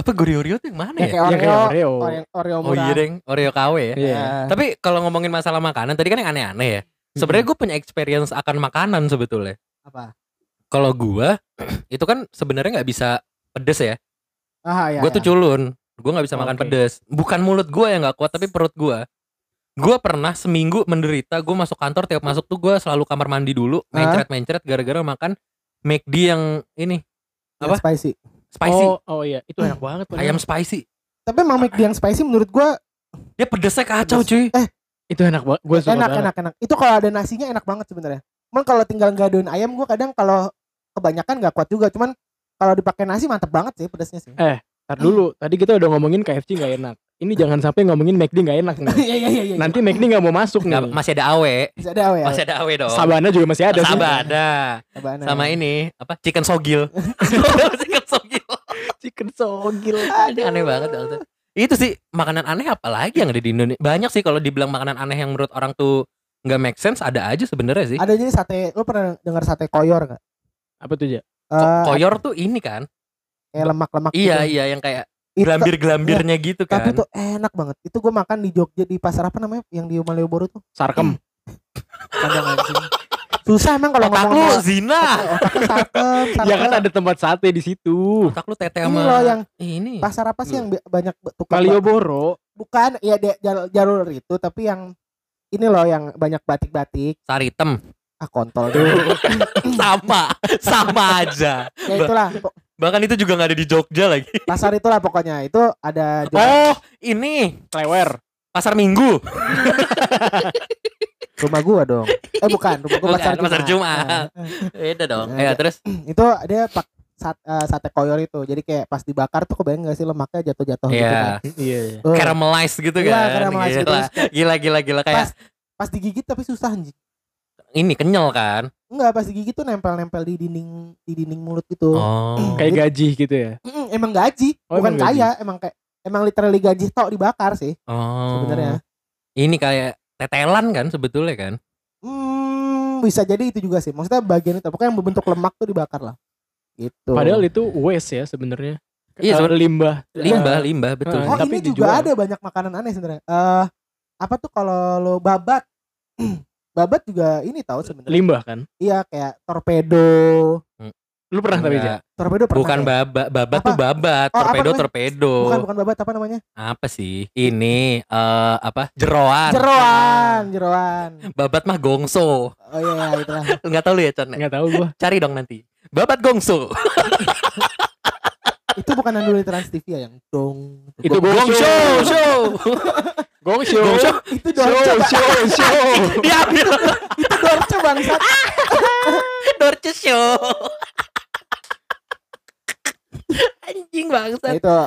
Apa Gorio-Rio tuh yang mana Ya, ya? kayak Ya Oreo. kayak Oreo. Oreo, Oreo Oh murah. iya deng, Oreo KW ya. Iya. Ya. Tapi kalau ngomongin masalah makanan, tadi kan yang aneh-aneh ya. Sebenarnya gue punya experience akan makanan sebetulnya. apa? Kalau gua <clears throat> itu kan sebenarnya nggak bisa pedes ya. Ah ya. gue tuh ya. culun. Gue nggak bisa makan Oke. pedes. Bukan mulut gue yang nggak kuat, tapi perut gue. Gue pernah seminggu menderita. Gue masuk kantor tiap masuk tuh gue selalu kamar mandi dulu, mencret-mencret gara-gara makan McD yang ini Yang apa? spicy. Spicy, Oh, oh iya, itu enak banget. padahal. ayam spicy. Tapi emang McD yang spicy menurut gua Dia pedesnya kacau cuy. itu enak banget. Gue suka enak banget. enak enak. Itu kalau ada nasinya enak banget sebenarnya. Cuman kalau tinggal gadoin ayam gua kadang kalau kebanyakan nggak kuat juga. Cuman kalau dipakai nasi mantep banget sih pedasnya sih. Ntar dulu, tadi kita udah ngomongin KFC nggak enak. Ini jangan sampai ngomongin McD nggak enak nih. <laughs> Iya iya iya. Nanti McD nggak mau masuk nih. masih ada awe, bisa ada ya. masih ada awe dong. Sabana juga masih ada sih. Sabada. Sabana. Sama ini apa? Chicken sogil. <laughs> chicken sogil. Chicken sogil. Ini aneh banget Alta. Itu sih makanan aneh apa lagi yang ada di Indonesia? Banyak sih kalau dibilang makanan aneh yang menurut orang tuh nggak make sense ada aja sebenarnya sih. Ada jadi sate. Lu pernah dengar sate koyor nggak? Apa tuh ya? Ko- koyor tuh ini kan? kayak lemak-lemak. Iya gitu. iya yang kayak Gelambir-gelambirnya gitu kan. Tapi itu enak banget. Itu gua makan di Jogja di pasar apa namanya? Yang di Malioboro tuh. Sarkem. Susah emang kalau Otak ngomong lu zina. otaknya sarkem, <laughs> Ya sarkem. kan ada tempat sate di situ. Otak lu tete ini sama loh yang ini. pasar apa sih yang banyak tukang Malioboro. bukan ya dia jalur, itu tapi yang ini loh yang banyak batik-batik Saritem. ah kontol <laughs> dulu sama, sama aja. ya itulah Bahkan itu juga nggak ada di Jogja lagi. <laughs> pasar itulah pokoknya itu ada jual- Oh, ini Klewer. pasar Minggu. <laughs> rumah gua dong eh bukan rumah gua Bukan, pasar pasar Jumat. Jumat. Ah, Beda dong. Nah, Ya, terus itu dia pak sat, eh, sate koyor itu jadi kayak pas dibakar tuh kebayang gak sih lemaknya jatuh-jatuh gitu Iya. kan Iya. Eh, caramelize gitu Iya, kan. caramelize gitu. Gila. gila gila gila kayak pas pas digigit tapi susah anjing ini kenyal kan. enggak pas digigit tuh nempel-nempel di dinding di dinding mulut gitu Oh. Kayak gaji gitu ya. Mm, emang gaji Oh, bukan emang gaji. kaya emang kayak emang literally gaji tok dibakar sih Oh. sebenarnya Ini kayak tetelan kan sebetulnya kan. Hmm, bisa jadi itu juga sih. Maksudnya bagian itu, pokoknya yang berbentuk lemak tuh dibakar lah. Gitu. Padahal itu waste ya sebenarnya. Iya, Eh, sebenarnya- limbah. Limbah, limbah betul. oh tapi ini juga dijual. ada banyak makanan aneh sebenarnya. Eh apa tuh kalau lo babat? <clears throat> babat juga ini tahu sebenarnya. Limbah kan. Iya kayak torpedo. Lu pernah tapi ya? Torpedo pernah Bukan ya? babat, babat Apa? tuh babat, Oh, torpedo torpedo. Bukan bukan babat apa namanya? Apa sih? Ini eh apa? Jeroan. Jeroan, jeroan. Babat mah gongso. Oh iya itulah. Enggak <laughs> tahu lu ya, Con? Enggak tahu gua. Cari dong nanti. Babat gongso. itu bukan yang dulu di Trans TV ya yang dong. Itu Gong- Gongso, show. <laughs> Gong show. Gong show. itu Show, dorce Bang. show, show. Diambil. <laughs> itu dorce bangsat. <laughs> Dorce show. Anjing Ya, bangsa. itu.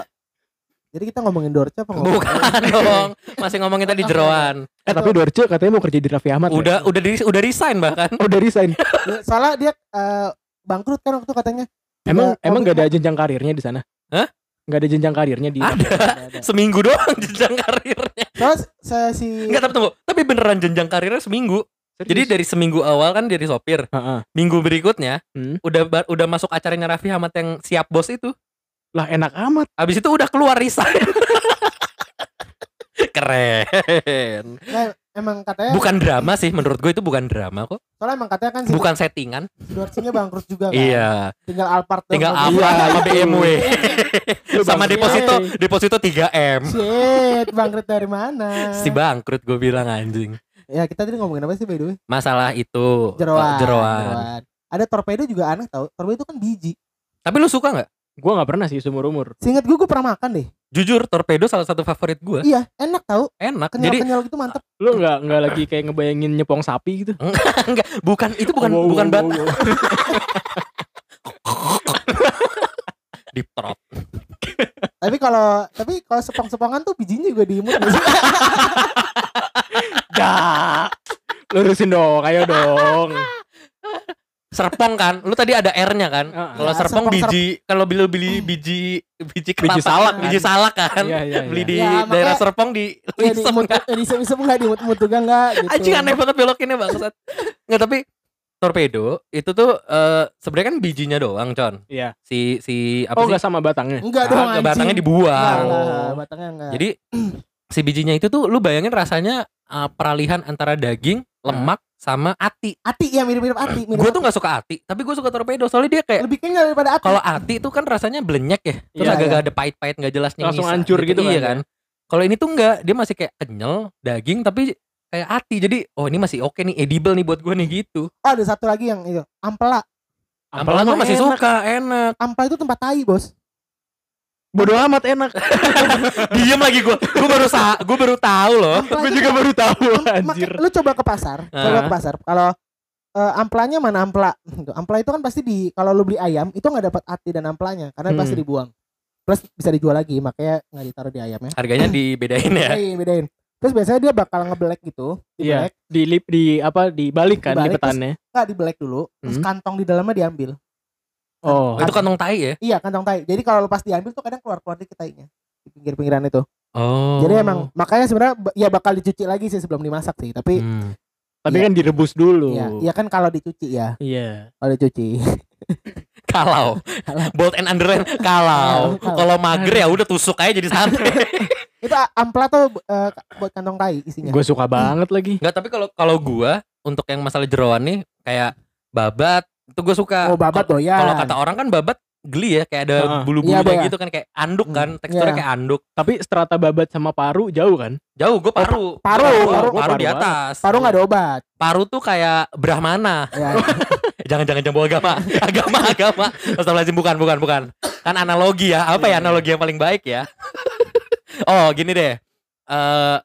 Jadi kita ngomongin dorce apa ngomongin? Bukan dong. Masih ngomongin tadi jeroan. Eh tapi Dorce katanya mau kerja di Raffi Ahmad. ya? Udah udah di, udah resign bahkan. Oh, udah resign. <laughs> Soalnya dia eh, bangkrut kan waktu katanya. Emang emang gak ada jenjang karirnya di sana? Hah? Gak ada jenjang karirnya di Ada. Ada, ada. Seminggu doang jenjang karirnya. Soalnya saya si Enggak tapi tunggu. Tapi beneran jenjang karirnya seminggu. Jadi dari seminggu awal kan dari sopir. Heeh. Minggu berikutnya Hmm. udah udah masuk acaranya Raffi Ahmad yang siap bos itu. Lah enak amat. Habis itu udah keluar resign. <laughs> Keren. Nah, emang katanya Bukan drama sih menurut gue itu bukan drama kok. soalnya emang katanya kan si Bukan settingan. Dorce-nya bangkrut juga kan. Iya. Tinggal Alphard. Tinggal Iya, apa sama itu. BMW. Lu <laughs> sama deposito deposito 3M. Shit, bangkrut dari mana? Si bangkrut gue bilang anjing. Ya kita tadi ngomongin apa sih by the way? Masalah itu Jeroan. eh, jeroan. Ada torpedo juga aneh tau. Torpedo itu kan biji. Tapi lu suka nggak? Gua gak pernah sih seumur umur. Seingat gue gue pernah makan deh. Jujur torpedo salah satu favorit gue. Iya, enak tau. Enak. Jadi Kenyal-kenyal gitu mantep. Lu gak, nggak lagi kayak ngebayangin nyepong sapi gitu? <laughs> enggak bukan itu bukan Wow, bukan wow, bat wow, wow. <laughs> deep throat. Tapi kalau tapi kalau sepong-sepongan tuh bijinya juga diimut sih? <laughs> Dah. Lurusin dong, ayo dong. Serpong kan? Lu tadi ada R-nya kan? Ah, Kalau Ya, serpong serpong, biji kalau beli beli biji biji kelapa, salak biji kan? salak kan? Iya, iya, Beli di Ya, makanya- daerah Serpong di Ya Lisem diimut, kan? ya disem-isem nggak diimut-imut juga nggak gitu. Anjing aneh banget belokinnya bangsat. Enggak tapi torpedo itu tuh eh, sebenarnya kan bijinya doang, Con. Iya. Si si apa Oh sih? gak sama batangnya? Enggak dong Kagak, anjing. batangnya dibuang. enggak, batangnya enggak. Jadi si bijinya itu tuh lu bayangin rasanya uh, peralihan antara daging, lemak sama ati. ati ya mirip-mirip ati. Mirip Gue tuh nggak suka ati, tapi gue suka torpedo soalnya dia kayak lebih kenyal daripada ati. kalau ati itu kan rasanya blenyek ya, terus Iya, agak-agak iya. ada pahit-pahit nggak jelas nih. Langsung hancur gitu iya kan, kan. Kalau ini tuh enggak, dia masih kayak kenyal daging tapi kayak ati. Jadi oh ini masih oke nih, edible nih buat gue nih gitu. Oh, ada satu lagi yang itu, ampela. Ampela gue mah masih enak. suka, enak. Ampela itu tempat tai, Bos. Bodoh amat enak. <laughs> Diem lagi gue, gue baru sa, gue baru tahu loh. Gue juga baru tahu anjir. lu coba ke pasar, coba Ah. ke pasar. Kalau eh, amplanya mana ampla? Tuh, Ampla itu kan pasti di kalau lu beli ayam itu nggak dapat ati dan amplanya karena Hmm. pasti dibuang. Plus bisa dijual lagi, makanya nggak ditaruh di ayamnya. Harganya <clears throat> dibedain ya. Bedain, bedain. Terus biasanya dia bakal ngebelek gitu, Iya, dibelek, di lip di apa dibalik kan Dibalik, lipetannya. nggak dibelek dulu, terus Hmm. kantong di dalamnya diambil. Oh. Itu kantong tai ya? Iya, kantong tai. Jadi kalau lepas diambil tuh kadang keluar-keluar dikit tainya di pinggir-pinggiran itu. Oh. Jadi emang makanya sebenarnya ya bakal dicuci lagi sih sebelum dimasak sih, tapi Hmm. Tapi Iya. kan direbus dulu. Iya, iya kan kalau dicuci ya, Iya. kalau dicuci. <laughs> kalau bold and underline kalau Kalau. kalau mager ya udah tusuk aja jadi sate <laughs> Itu ampla tuh eh, buat kantong tai isinya. Gue suka banget lagi. Enggak tapi kalau kalau gua untuk yang masalah jeroan nih kayak babat itu gue suka Oh, babat Kalau- doyan. kalau kata orang kan babat geli ya kayak ada Heeh. bulu-bulunya Iya, Boy, ya. gitu kan kayak anduk Hmm, kan teksturnya iya. kayak anduk Tapi strata babat sama paru jauh kan? jauh gue paru Oh, paru, paru, paru. paru, di Paru atas Paru nggak ada obat. paru tuh kayak brahmana Ya. jangan jangan jangan bawa agama <laughs> agama agama Astagfirullahaladzim bukan bukan bukan kan analogi ya apa ya Iya. analogi yang paling baik ya <laughs> oh gini deh eh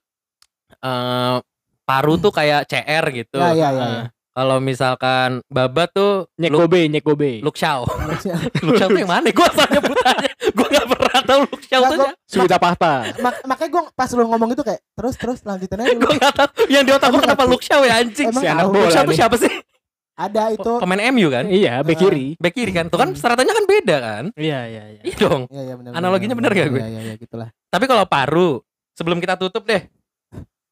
eh, paru tuh kayak CR gitu Ya, ya, ya, ya. Kalau misalkan babat tuh Nyek Lu- gobe, nyek gobe. Luk Xiao <laughs> Luk Xiao <laughs> tuh yang mana gue asal nyebutannya gue gak pernah tahu Luk Xiao Nggak, tuh gua- Suwita pahta. Mak- makanya gue pas lu ngomong itu kayak terus terus lanjutin aja <laughs> gue gak tahu yang di otak gue Emang kenapa ngerti? Luk Xiao ya anjing Emang Si anak bola Xiao tuh siapa sih Ada itu. pemain MU kan Iya, bek kiri. back kiri kan tuh kan stratanya kan beda kan Iya, iya, iya. iya dong Iya iya benar. Analoginya bener gak gue? Iya iya iya gitulah. Tapi kalau paru, sebelum kita tutup deh,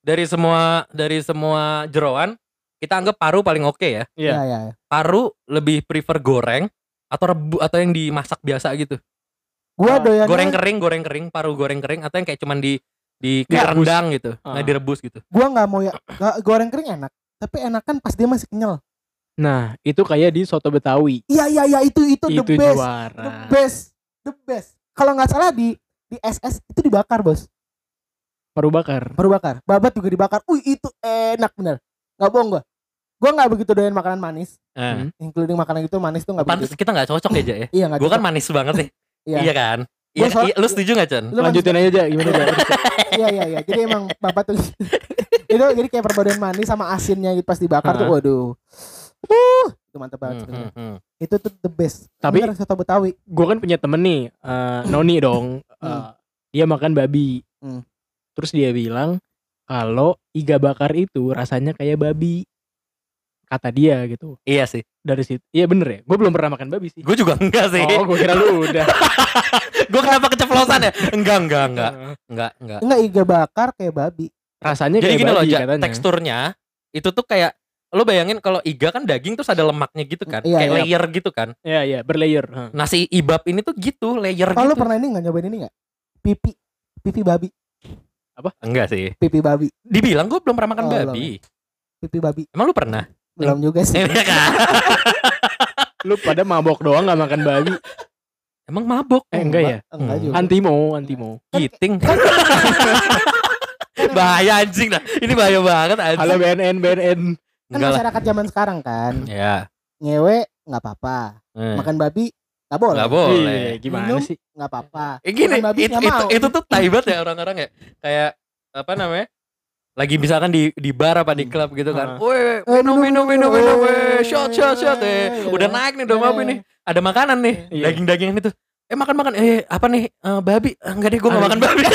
dari semua dari semua jeroan, kita anggap paru paling oke ya. Iya. Iya iya. iya. Paru lebih prefer goreng atau rebu atau yang dimasak biasa gitu. Gua Ah, doyan Goreng kering, goreng kering, paru goreng kering atau yang kayak cuman di di kayak rendang gitu, Ah. nggak direbus gitu. Gua nggak mau ya nggak- goreng kering enak. Tapi enakan pas dia masih kenyal. Nah, itu kayak di soto Betawi. Iya iya iya itu itu, the itu best. The juara. best. The best. Kalau nggak salah di di SS itu dibakar bos. Paru bakar. Baru bakar. Babat juga dibakar. Wih itu enak bener. Nggak bohong gua. Gua nggak begitu doyan makanan manis. Nah, Hmm. Including makanan itu manis tuh nggak pantes begitu. kita nggak cocok ya, Ja, ya. Iya. Gue kan manis banget nih. <laughs> Iya. Iya kan? Iya, soal- iya, lu setuju gak Chan? Lu Lanjutin aja, Ja. Gimana, Ja? <laughs> Iya iya iya. Jadi emang babat tuh <laughs> itu jadi kayak perpaduan manis sama asinnya gitu pas dibakar tuh waduh. Uh, itu mantep banget. Hmm, hmm, hmm. Itu tuh the best. Tapi- Bener, soto Betawi. gue kan punya temen nih eh, Noni dong Eh, Hmm. dia makan babi Hmm. terus dia bilang kalau iga bakar itu rasanya kayak babi kata dia gitu Iya sih. dari situ iya bener ya gue belum pernah makan babi sih Gue juga enggak sih. oh gue kira lu udah <laughs> Gue kenapa keceplosan ya? Enggak, enggak, enggak. Enggak, enggak. Enggak iga bakar kayak babi. rasanya Jadi kayak gini loh, babi Ja, katanya teksturnya itu tuh kayak lo bayangin kalau iga kan daging terus ada lemaknya gitu kan, Iya, kayak iya. layer gitu kan. iya iya berlayer Hah. Nasi ibab ini tuh gitu, layer Kalau gitu. pernah ini nggak nyobain ini nggak? Pipi. Pipi babi. Enggak sih. Pipi babi. Dibilang gue belum pernah makan Oh, babi. Pipi babi. Emang lu pernah? Belum juga sih. Iya kan? lu pada mabok doang nggak makan babi Emang mabok? eh enggak ya Enggak juga. antimo antimo Giting. bahaya anjing dah. Ini bahaya banget anjing. halo BNN BNN Kan Enggak lah. masyarakat zaman sekarang kan. Ya. Ngewe nggak apa-apa. Eh, Makan babi nggak boleh. Nggak boleh. Iya, gimana Minum. sih Nggak apa-apa. Eh, gini, Makan babi itu, nggak itu, mau. itu tuh taibat ya orang-orang ya. Kayak apa namanya? Lagi misalkan di di bar apa di Hmm. klub gitu kan. Ah. Weh, Eh, minum minum minum minum, weh, eh, shot shot shot eh. Udah naik nih udah babi nih. Ada makanan nih, Iya. daging-dagingan itu. Eh makan makan eh apa nih Eh, babi enggak deh gue gak makan babi <laughs>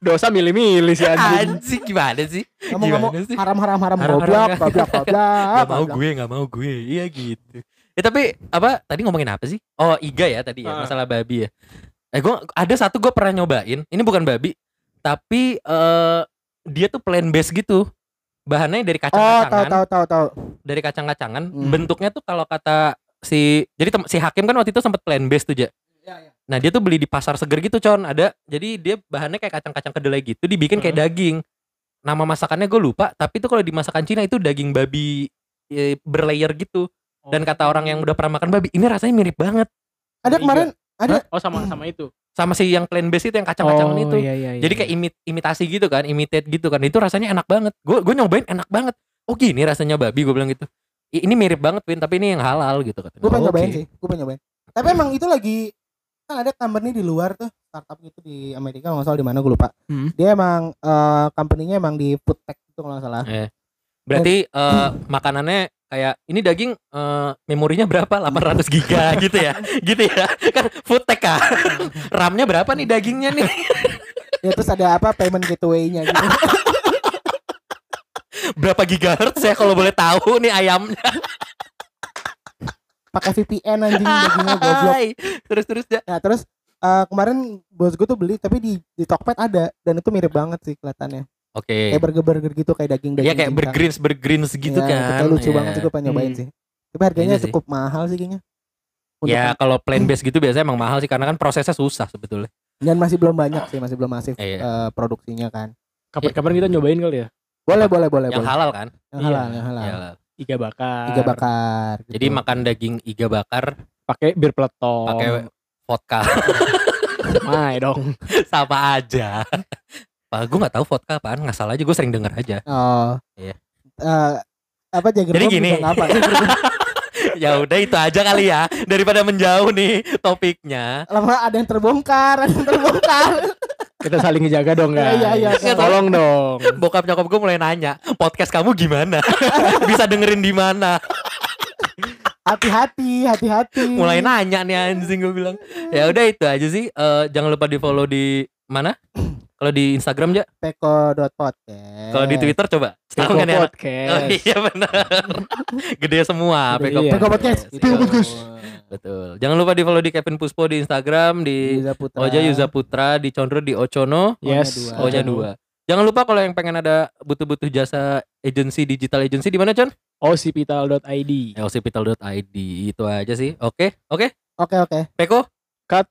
dosa milih-milih si anjing anjing gimana sih Ngomong-ngomong sih? haram-haram haram goblok goblok <laughs> goblok. Gak mau gue gak mau gue Iya gitu Ya tapi apa tadi ngomongin apa sih Oh iga ya tadi ya Ah. masalah babi ya Eh gue ada satu gue pernah nyobain Ini bukan babi Tapi eh dia tuh plain base gitu. Bahannya dari Oh, tahu kacang-kacangan. tahu tahu tahu. Dari kacang-kacangan. Hmm. Bentuknya tuh kalau kata si Jadi tem- si Hakim kan waktu itu sempat plain base tuh ja. Iya, iya. Nah dia tuh beli di pasar seger gitu con. Ada Jadi dia bahannya kayak kacang-kacang kedelai gitu Dibikin kayak daging. Nama masakannya gue lupa Tapi tuh kalau di masakan Cina itu daging babi eh, berlayer gitu. Dan kata orang yang udah pernah makan babi Ini rasanya mirip banget. Ada kemarin ada oh sama sama itu Sama si yang plain base itu yang kacang-kacangan oh, itu. iya, iya, iya. Jadi kayak imit, imitasi gitu kan Imitate gitu kan. Itu rasanya enak banget. Gue gue nyobain enak banget. Oh gini rasanya babi gue bilang gitu. "I- Ini mirip banget Win Tapi ini yang halal gitu katanya. Gue pengen "Oh, nyobain oke." sih gue pengen nyobain. Tapi emang itu lagi kan ada company di luar tuh startup gitu di Amerika nggak salah di mana gue lupa. Hmm. dia emang eh company-nya emang di food tech itu kalau nggak salah. Berarti eh, makanannya kayak ini daging eh, memorinya berapa? 800 giga gitu ya. gitu ya. Kan food tech kan. <laughs> RAM-nya berapa nih dagingnya nih? ya terus ada apa payment gateway-nya gitu <laughs> berapa gigahertz ya kalau boleh tahu nih ayamnya. pakai VPN anjing dagingnya <laughs> goblok. Terus terus ya. nah terus eh, kemarin bos gue tuh beli tapi di di Tokped ada dan itu mirip banget sih kelihatannya Oke. kayak burger burger gitu kayak daging daging Iya kayak bergreens bergreens gitu kan. lucu Iya. banget sih pengen nyobain Hmm. sih tapi harganya Ini sih. cukup mahal sih kayaknya Untuk Ya kalau plan base gitu biasanya emang mahal sih karena kan prosesnya susah sebetulnya. dan masih belum banyak sih, masih belum masif Iya. eh, produksinya kan. Kapan-kapan kita nyobain kali ya. Boleh, boleh, boleh, Yang boleh. halal kan? Yang Iya. halal, yang halal. Iya. Iga bakar. Iga bakar. gitu. Jadi makan daging iga bakar pakai bir peleton. pakai vodka Mai dong. <laughs> sama aja. <laughs> Pak, gue nggak tahu vodka apaan, nggak salah aja gue sering denger aja. Oh. Iya. Eh, apa Jagger Jadi gini. apa. <laughs> ya udah itu aja kali ya daripada menjauh nih topiknya. Lama ada yang terbongkar, ada yang terbongkar. <laughs> Kita saling ngejaga dong Iya, guys. iya, iya. Tolong dong. Bokap nyokap gue mulai nanya podcast kamu gimana, <laughs> bisa dengerin di mana. Hati-hati, hati-hati. Mulai nanya nih anjing gue bilang. Ya udah itu aja sih. Eh, jangan lupa di follow di mana? Kalau di Instagram ya. Peko.podcast. Kalau di Twitter coba. Peko kan ya? Oh podcast. iya benar. <laughs> Gede semua. Gede, Peko iya. Peko Podcast. Peko Podcast. Betul. Jangan lupa di follow di Kevin Puspo di Instagram di Yuza Putra. Oja Yuza Putra di Condro di Ocono. Yes. Oh, O-nya dua. Jangan lupa kalau yang pengen ada butuh-butuh jasa agensi digital agency di mana Con? Osipital.id. lcpital.id itu aja sih. Oke, oke. Oke, oke. Peko. Cut.